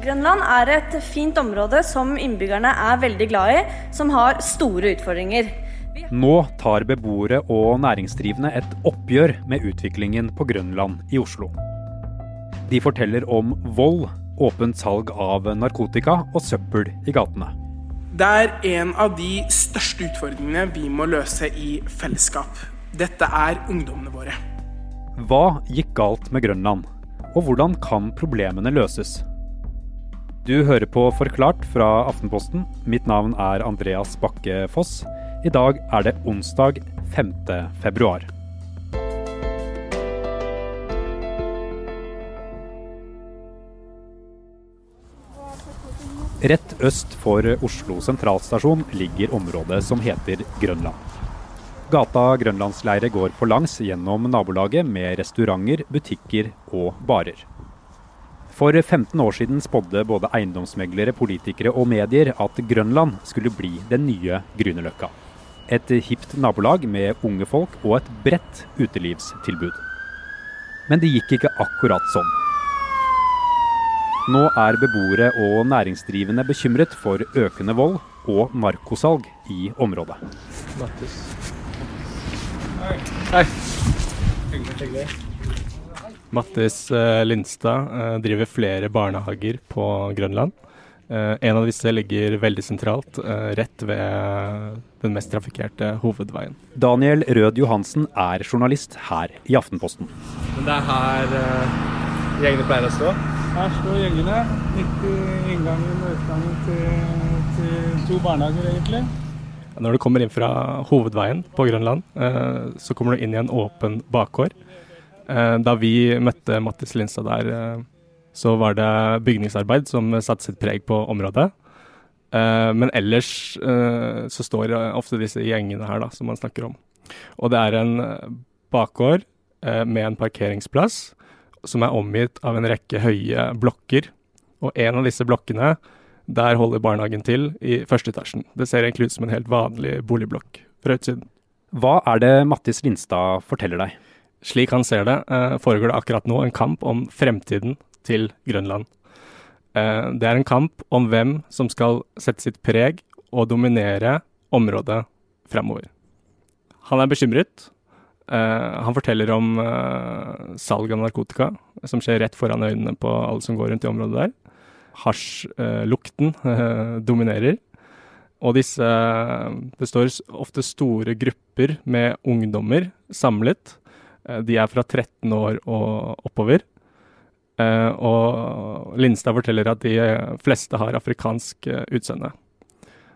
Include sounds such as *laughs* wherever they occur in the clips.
Grønland er et fint område som innbyggerne er veldig glad i, som har store utfordringer. Nå tar beboere og næringsdrivende et oppgjør med utviklingen på Grønland i Oslo. De forteller om vold, åpent salg av narkotika og søppel i gatene. Det er en av de største utfordringene vi må løse i fellesskap. Dette er ungdommene våre. Hva gikk galt med Grønland, og hvordan kan problemene løses? Du hører på Forklart fra Aftenposten. Mitt navn er Andreas Bakke Foss. I dag er det onsdag 5. februar. Rett øst for Oslo sentralstasjon ligger området som heter Grønland. Gata Grønlandsleire går på langs gjennom nabolaget med restauranter, butikker og barer. For 15 år siden spådde både eiendomsmeglere, politikere og medier at Grønland skulle bli den nye Grünerløkka. Et hipt nabolag med unge folk og et bredt utelivstilbud. Men det gikk ikke akkurat sånn. Nå er beboere og næringsdrivende bekymret for økende vold og narkosalg i området. Mattis. Hei. Hei. Hyggelig. Mattis eh, Lindstad eh, driver flere barnehager på Grønland. Eh, en av disse ligger veldig sentralt, rett ved den mest trafikkerte hovedveien. Daniel Rød Johansen er journalist her i Aftenposten. Men det er her gjengene pleier å stå? Her står gjengene midt i inngangen og utgangen til, til to barnehager, egentlig. Når du kommer inn fra hovedveien på Grønland, så kommer du inn i en åpen bakgård. Eh, da vi møtte Mattis Lindstad der, eh, så var det bygningsarbeid som satte sitt preg på området. Eh, men ellers så står ofte disse gjengene her da, som man snakker om. Og det er en bakgård med en parkeringsplass som er omgitt av en rekke høye blokker. Og en av disse blokkene, der holder barnehagen til i første etasjen. Det ser egentlig ut som en helt vanlig boligblokk fra utsiden. Hva er det Mattis Lindstad forteller deg? Slik han ser det, eh, foregår det akkurat nå en kamp om fremtiden til Grønland. Eh, det er en kamp om hvem som skal sette sitt preg og dominere området fremover. Han er bekymret Uh, han forteller om salg av narkotika, som skjer rett foran øynene på alle som går rundt i området der. Hasjlukten *laughs* dominerer. Og disse Det står ofte store grupper med ungdommer samlet. De er fra 13 år og oppover. og Lindstad forteller at de fleste har afrikansk utseende.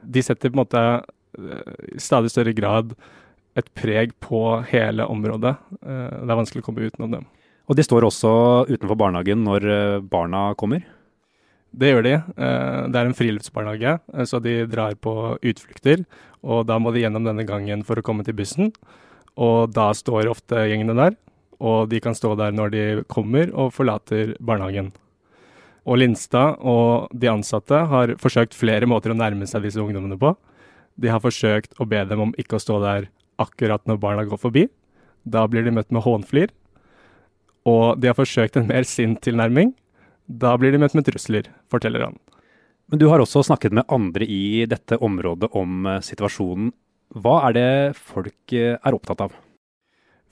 De setter på en måte i stadig større grad et preg på hele området. Eh, det er vanskelig å komme utenom dem. Og de står også utenfor barnehagen når eh, barna kommer? Det gjør de. Eh, det er en friluftsbarnehage, så de drar på utflukter. Og da må de gjennom denne gangen for å komme til bussen. Og da står ofte gjengene der. Og de kan stå der når de kommer og forlater barnehagen. Og Lindstad og de ansatte har forsøkt flere måter å nærme seg disse ungdommene på. De har forsøkt å be dem om ikke å stå der akkurat når barna går forbi. Da blir de møtt med hånflir. Og de har forsøkt en mer sint tilnærming. Da blir de møtt med trusler, forteller han. Men du har også snakket med andre i dette området om eh, situasjonen. Hva er det folk eh, er opptatt av?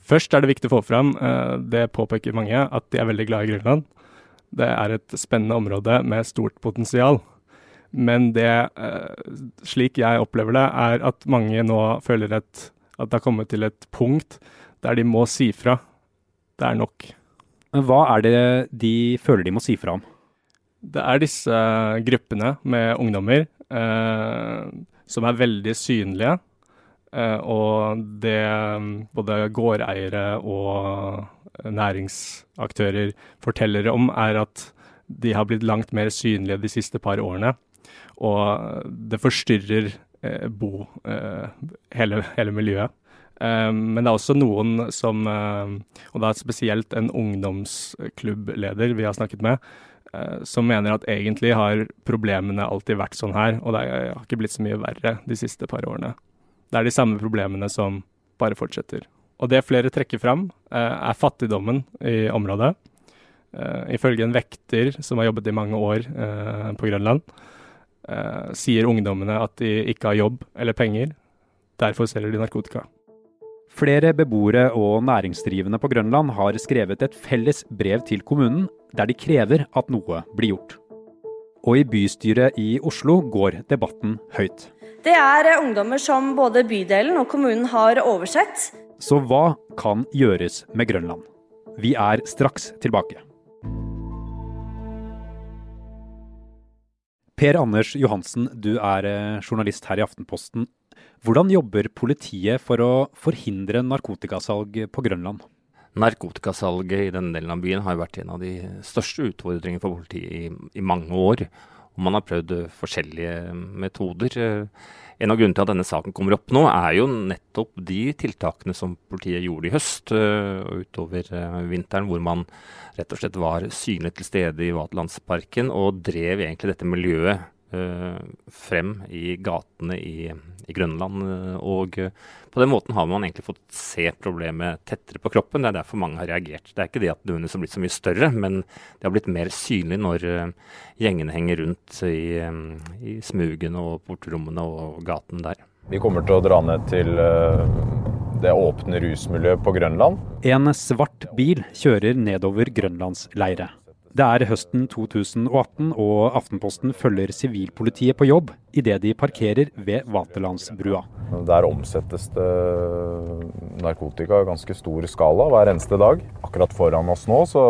Først er det viktig å få fram, eh, det påpeker mange, at de er veldig glad i Grønland. Det er et spennende område med stort potensial. Men det, slik jeg opplever det, er at mange nå føler et at det har kommet til et punkt der de må si fra. Det er nok. Hva er det de føler de må si fra om? Det er disse gruppene med ungdommer eh, som er veldig synlige. Eh, og det både gårdeiere og næringsaktører forteller om, er at de har blitt langt mer synlige de siste par årene. Og det forstyrrer Eh, bo eh, hele, hele miljøet. Eh, men det er også noen som, og da spesielt en ungdomsklubbleder vi har snakket med, som mener at egentlig har problemene alltid vært sånn her, og det har ikke blitt så mye verre de siste par årene. Det er de samme problemene som bare fortsetter. Og det flere trekker fram, er fattigdommen i området. Uh, ifølge en vekter som har jobbet i mange år uh, på Grønland, sier ungdommene at de ikke har jobb eller penger. Derfor selger de narkotika. Flere beboere og næringsdrivende på Grønland har skrevet et felles brev til kommunen der de krever at noe blir gjort. Og i bystyret i Oslo går debatten høyt. Det er ungdommer som både bydelen og kommunen har oversett. Så hva kan gjøres med Grønland? Vi er straks tilbake. Per Anders Johansen, du er eh, journalist her i Aftenposten. Hvordan jobber politiet for å forhindre narkotikasalg på Grønland? Narkotikasalget i denne delen av byen har vært en av de største utfordringene for politiet i, i mange år. Og man har prøvd forskjellige metoder. En av grunnene til at denne saken kommer opp nå, er jo nettopp de tiltakene som politiet gjorde i høst og utover vinteren, hvor man rett og slett var synlig til stede i Vaterlandsparken og drev egentlig dette miljøet frem i gatene i, i Grønland. Og på den måten har man egentlig fått se problemet tettere på kroppen. Det er derfor mange har reagert. Det er ikke det at det har blitt så mye større, men det har blitt mer synlig når gjengene henger rundt i, i smugene og portrommene og gaten der. Vi kommer til å dra ned til det åpne rusmiljøet på Grønland. En svart bil kjører nedover Grønlandsleiret. Det er høsten 2018, og Aftenposten følger sivilpolitiet på jobb idet de parkerer ved Vaterlandsbrua. Der omsettes det narkotika i ganske stor skala hver eneste dag. Akkurat foran oss nå så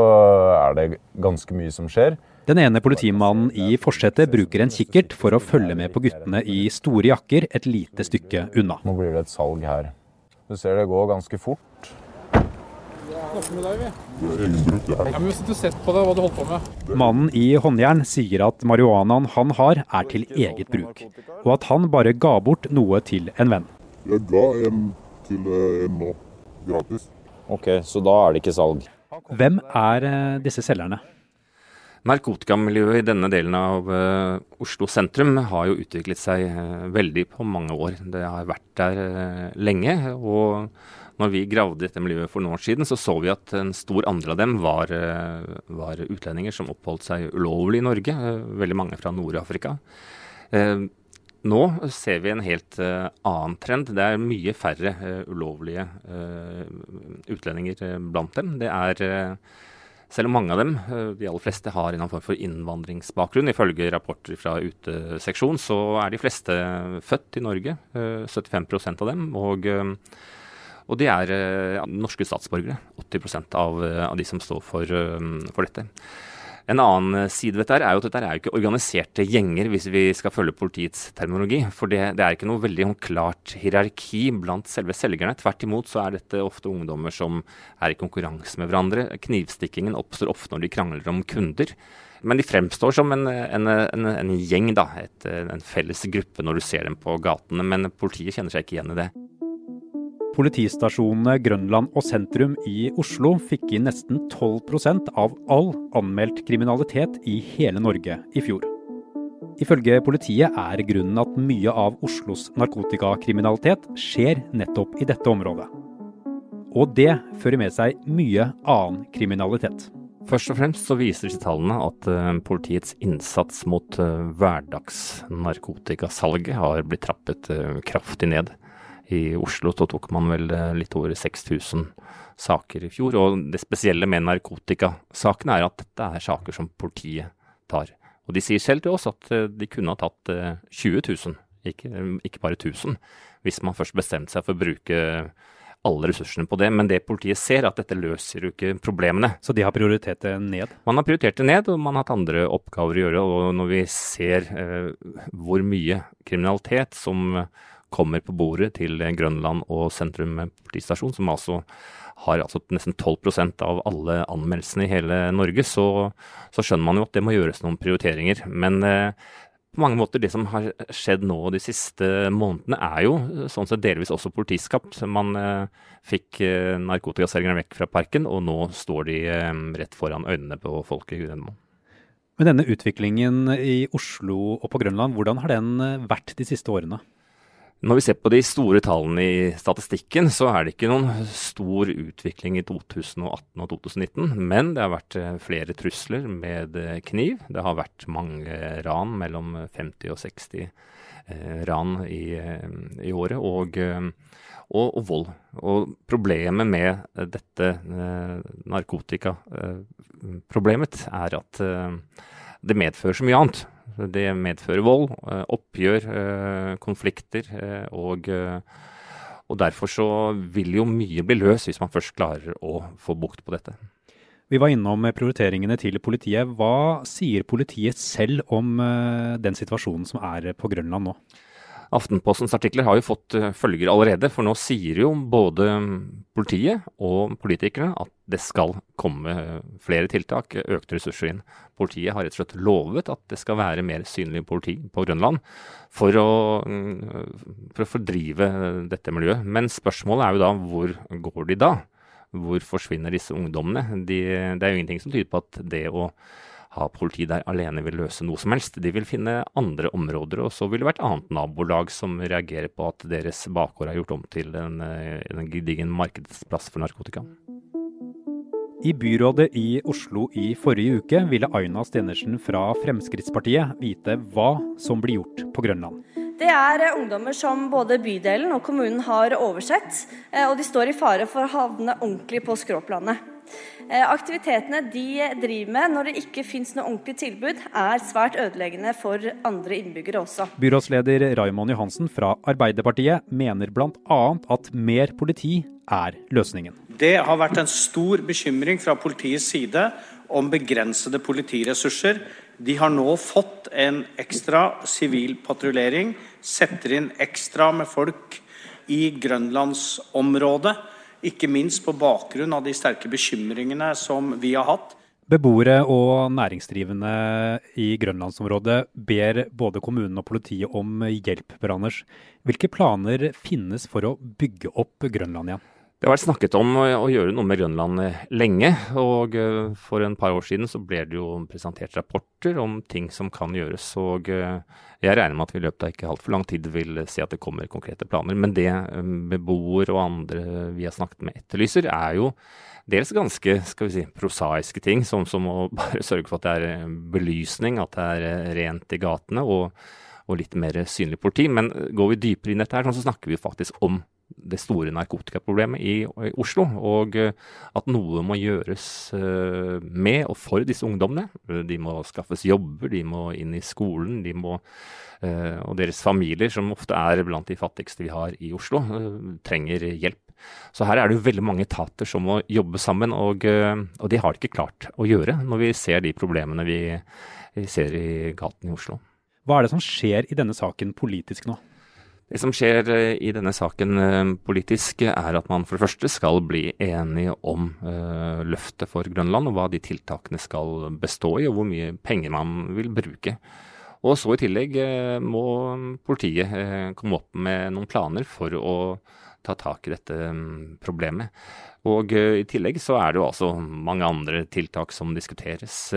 er det ganske mye som skjer. Den ene politimannen i forsetet bruker en kikkert for å følge med på guttene i store jakker et lite stykke unna. Nå blir det et salg her. Du ser det går ganske fort. Snakker med deg, vi. Ja, men Vi sitter og sett på det, hva du holdt på med. Mannen i håndjern sier at marihuanaen han har er til eget bruk, og at han bare ga bort noe til en venn. Jeg ga en til en nå, gratis. Ok, så da er det ikke salg. Hvem er disse selgerne? Narkotikamiljøet i denne delen av uh, Oslo sentrum har jo utviklet seg uh, veldig på mange år. Det har vært der uh, lenge. og når vi gravde dette miljøet for noen år siden, så så vi at en stor andel av dem var, var utlendinger som oppholdt seg ulovlig i Norge. veldig mange fra Nord-Afrika. Nå ser vi en helt annen trend. Det er mye færre ulovlige utlendinger blant dem. Det er selv om mange av dem, de aller fleste, har en form for innvandringsbakgrunn. Ifølge rapporter fra uteseksjon så er de fleste født i Norge, 75% av dem. Og, og de er ja, norske statsborgere, 80 av, av de som står for, for dette. En annen side ved dette er jo at dette er jo ikke organiserte gjenger, hvis vi skal følge politiets terminologi. For det, det er ikke noe veldig klart hierarki blant selve selgerne. Tvert imot så er dette ofte ungdommer som er i konkurranse med hverandre. Knivstikkingen oppstår ofte når de krangler om kunder. Men de fremstår som en, en, en, en gjeng, da. Et, en felles gruppe når du ser dem på gatene. Men politiet kjenner seg ikke igjen i det. Politistasjonene Grønland og sentrum i Oslo fikk inn nesten 12% av all anmeldt kriminalitet i hele Norge i fjor. Ifølge politiet er grunnen at mye av Oslos narkotikakriminalitet skjer nettopp i dette området. Og det fører med seg mye annen kriminalitet. Først og fremst så viser disse tallene at uh, politiets innsats mot uh, hverdagsnarkotikasalget har blitt trappet uh, kraftig ned. I Oslo så tok man vel litt over 6000 saker i fjor. Og det spesielle med narkotikasakene er at dette er saker som politiet tar. Og de sier selv til oss at de kunne ha tatt 20 000, ikke, ikke bare 1000, hvis man først bestemte seg for å bruke alle ressursene på det. Men det politiet ser, at dette løser jo ikke problemene. Så de har prioritert det ned? Man har prioritert det ned, og man har hatt andre oppgaver å gjøre. Og når vi ser eh, hvor mye kriminalitet som kommer på bordet til Grønland og sentrum politistasjon, som altså har altså nesten 12% av alle anmeldelsene i hele Norge, så, så, skjønner man jo at det må gjøres noen prioriteringer. Men eh, på mange måter det som har skjedd nå de siste månedene, er jo sånn sett delvis også politiskapt. Man eh, fikk eh, narkotikaselgerne vekk fra parken, og nå står de eh, rett foran øynene på folk i Grønland. Men denne utviklingen i Oslo og på Grønland, hvordan har den eh, vært de siste årene? Når vi ser på de store tallene i statistikken, så er det ikke noen stor utvikling i 2018 og 2019. Men det har vært eh, flere trusler med eh, kniv. Det har vært mange ran, mellom 50 og 60 eh, ran i, i året. Og, og, og, vold. Og problemet med dette narkotikaproblemet er at det medfører så mye annet. Det medfører vold, eh, oppgjør, eh, konflikter. Eh, og, og derfor så vil jo mye bli løst hvis man først klarer å få bukt på dette. Vi var innom prioriteringene til politiet. Hva sier politiet selv om den situasjonen som er på Grønland nå? Aftenpostens artikler har jo fått uh, følger allerede, for nå sier jo både politiet og politikerne at det skal komme flere tiltak, økte ressurser inn. Politiet har rett og slett lovet at det skal være mer synlig politi på Grønland for å, mm, for å fordrive dette miljøet. Men spørsmålet er jo da hvor går de da? Hvor forsvinner disse ungdommene? De, det er jo ingenting som tyder på at det å ha politi der alene vil løse noe som helst. De vil finne andre områder, og så vil det være et annet nabolag som reagerer på at deres bakgård er gjort om til en, eh, en gedigen markedsplass for narkotika. I byrådet i Oslo i forrige uke ville Aina Stenersen fra Fremskrittspartiet vite hva som blir gjort på Grønland. Det er eh, ungdommer som både bydelen og kommunen har oversett, eh, og de står i fare for å havne ordentlig på skråplanet. Eh, aktivitetene de driver med når det ikke finnes noe ordentlig tilbud, er svært ødeleggende for andre innbyggere også. Byrådsleder Raymond Johansen fra Arbeiderpartiet mener bl.a. at mer politi er løsningen. Det har vært en stor bekymring fra politiets side om begrensede politiressurser. De har nå fått en ekstra sivil patruljering, setter inn ekstra med folk i grønlandsområdet ikke minst på bakgrunn av de sterke bekymringene som vi har hatt. Beboere og næringsdrivende i grønlandsområdet ber både kommunen og politiet om hjelp. Anders. Hvilke planer finnes for å bygge opp Grønland igjen? Det har vært snakket om å gjøre noe med Grønland eh, lenge. og eh, For en par år siden så ble det jo presentert rapporter om ting som kan gjøres. og eh, Jeg regner med at vi i løpet av ikke altfor lang tid vil se at det kommer konkrete planer. Men det beboere og andre vi har snakket med etterlyser, er jo dels ganske skal vi si, prosaiske ting, som, som å *laughs* bare sørge for at det er belysning, at det er rent i gatene. og og litt mer synlig politi. Men går vi dypere inn i dette, her, så snakker vi faktisk om det store narkotikaproblemet i, i, Oslo. Og eh, at noe må gjøres uh, med og for disse ungdommene. De må skaffes jobber, de må inn i skolen. de må uh, Og deres familier, som ofte er blant de fattigste vi har i Oslo, trenger hjelp. Så her er det jo veldig mange etater som må jobbe sammen, og, og det har de ikke klart å gjøre når vi ser de problemene vi, vi ser i gaten i Oslo. Hva er det som skjer i denne saken politisk nå? Det som skjer eh, i denne saken eh, politisk, er at man for det første skal bli enige om uh, løftet for Grønland, og hva de tiltakene skal bestå i, og hvor mye penger man vil bruke. Og så i tillegg må politiet komme opp med noen planer for å ta tak i dette um, problemet. Og i tillegg så er det jo altså mange andre tiltak som diskuteres.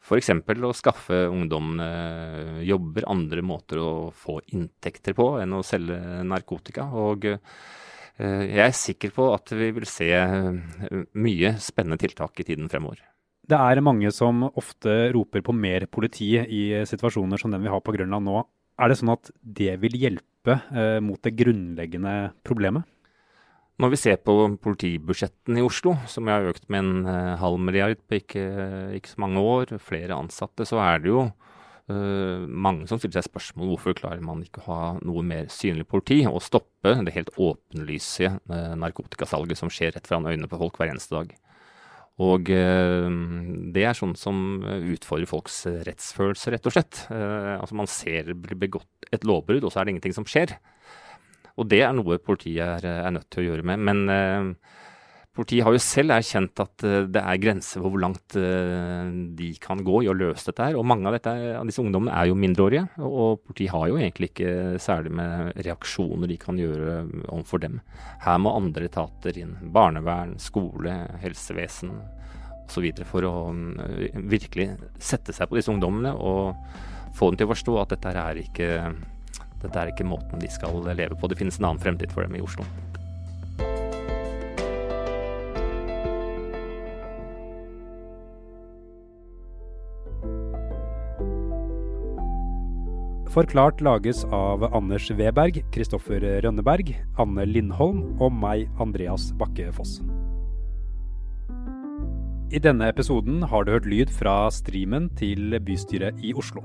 F.eks. å skaffe ungdommene jobber, andre måter å få inntekter på enn å selge narkotika. Og eh, jeg er sikker på at vi vil se eh, mye spennende tiltak i tiden fremover. Det er mange som ofte roper på mer politi i situasjoner som den vi har på Grønland nå. Er det sånn at det vil hjelpe eh, mot det grunnleggende problemet? Når vi ser på politibudsjettene i Oslo, som har økt med en uh, halv milliard på ikke, ikke, så mange år, flere ansatte, så er det jo uh, mange som stiller seg spørsmål hvorfor klarer man ikke å ha noe mer synlig politi og stoppe det helt åpenlyse uh, narkotikasalget som skjer rett foran øynene på folk hver eneste dag. Og det er sånn som utfordrer folks rettsfølelse, rett og slett. altså Man ser det blir begått et lovbrudd, og så er det ingenting som skjer. Og det er noe politiet er, er nødt til å gjøre med. Men eh, politiet har jo selv erkjent at eh, det er grenser for hvor langt eh, de kan gå i å løse dette her. Og mange av, dette, av, disse ungdommene er jo mindreårige, og politiet har jo egentlig ikke særlig med reaksjoner de kan gjøre overfor dem. Her må andre etater inn. Barnevern, skole, helsevesen osv. for å virkelig sette seg på disse ungdommene og få dem til å forstå at dette her er ikke dette er ikke måten de skal leve på. Det finnes en annen fremtid for dem i Oslo. Forklart lages av Anders Weberg, Kristoffer Rønneberg, Anne Lindholm og meg, Andreas Bakke Foss. I denne episoden har du hørt lyd fra streamen til bystyret i Oslo.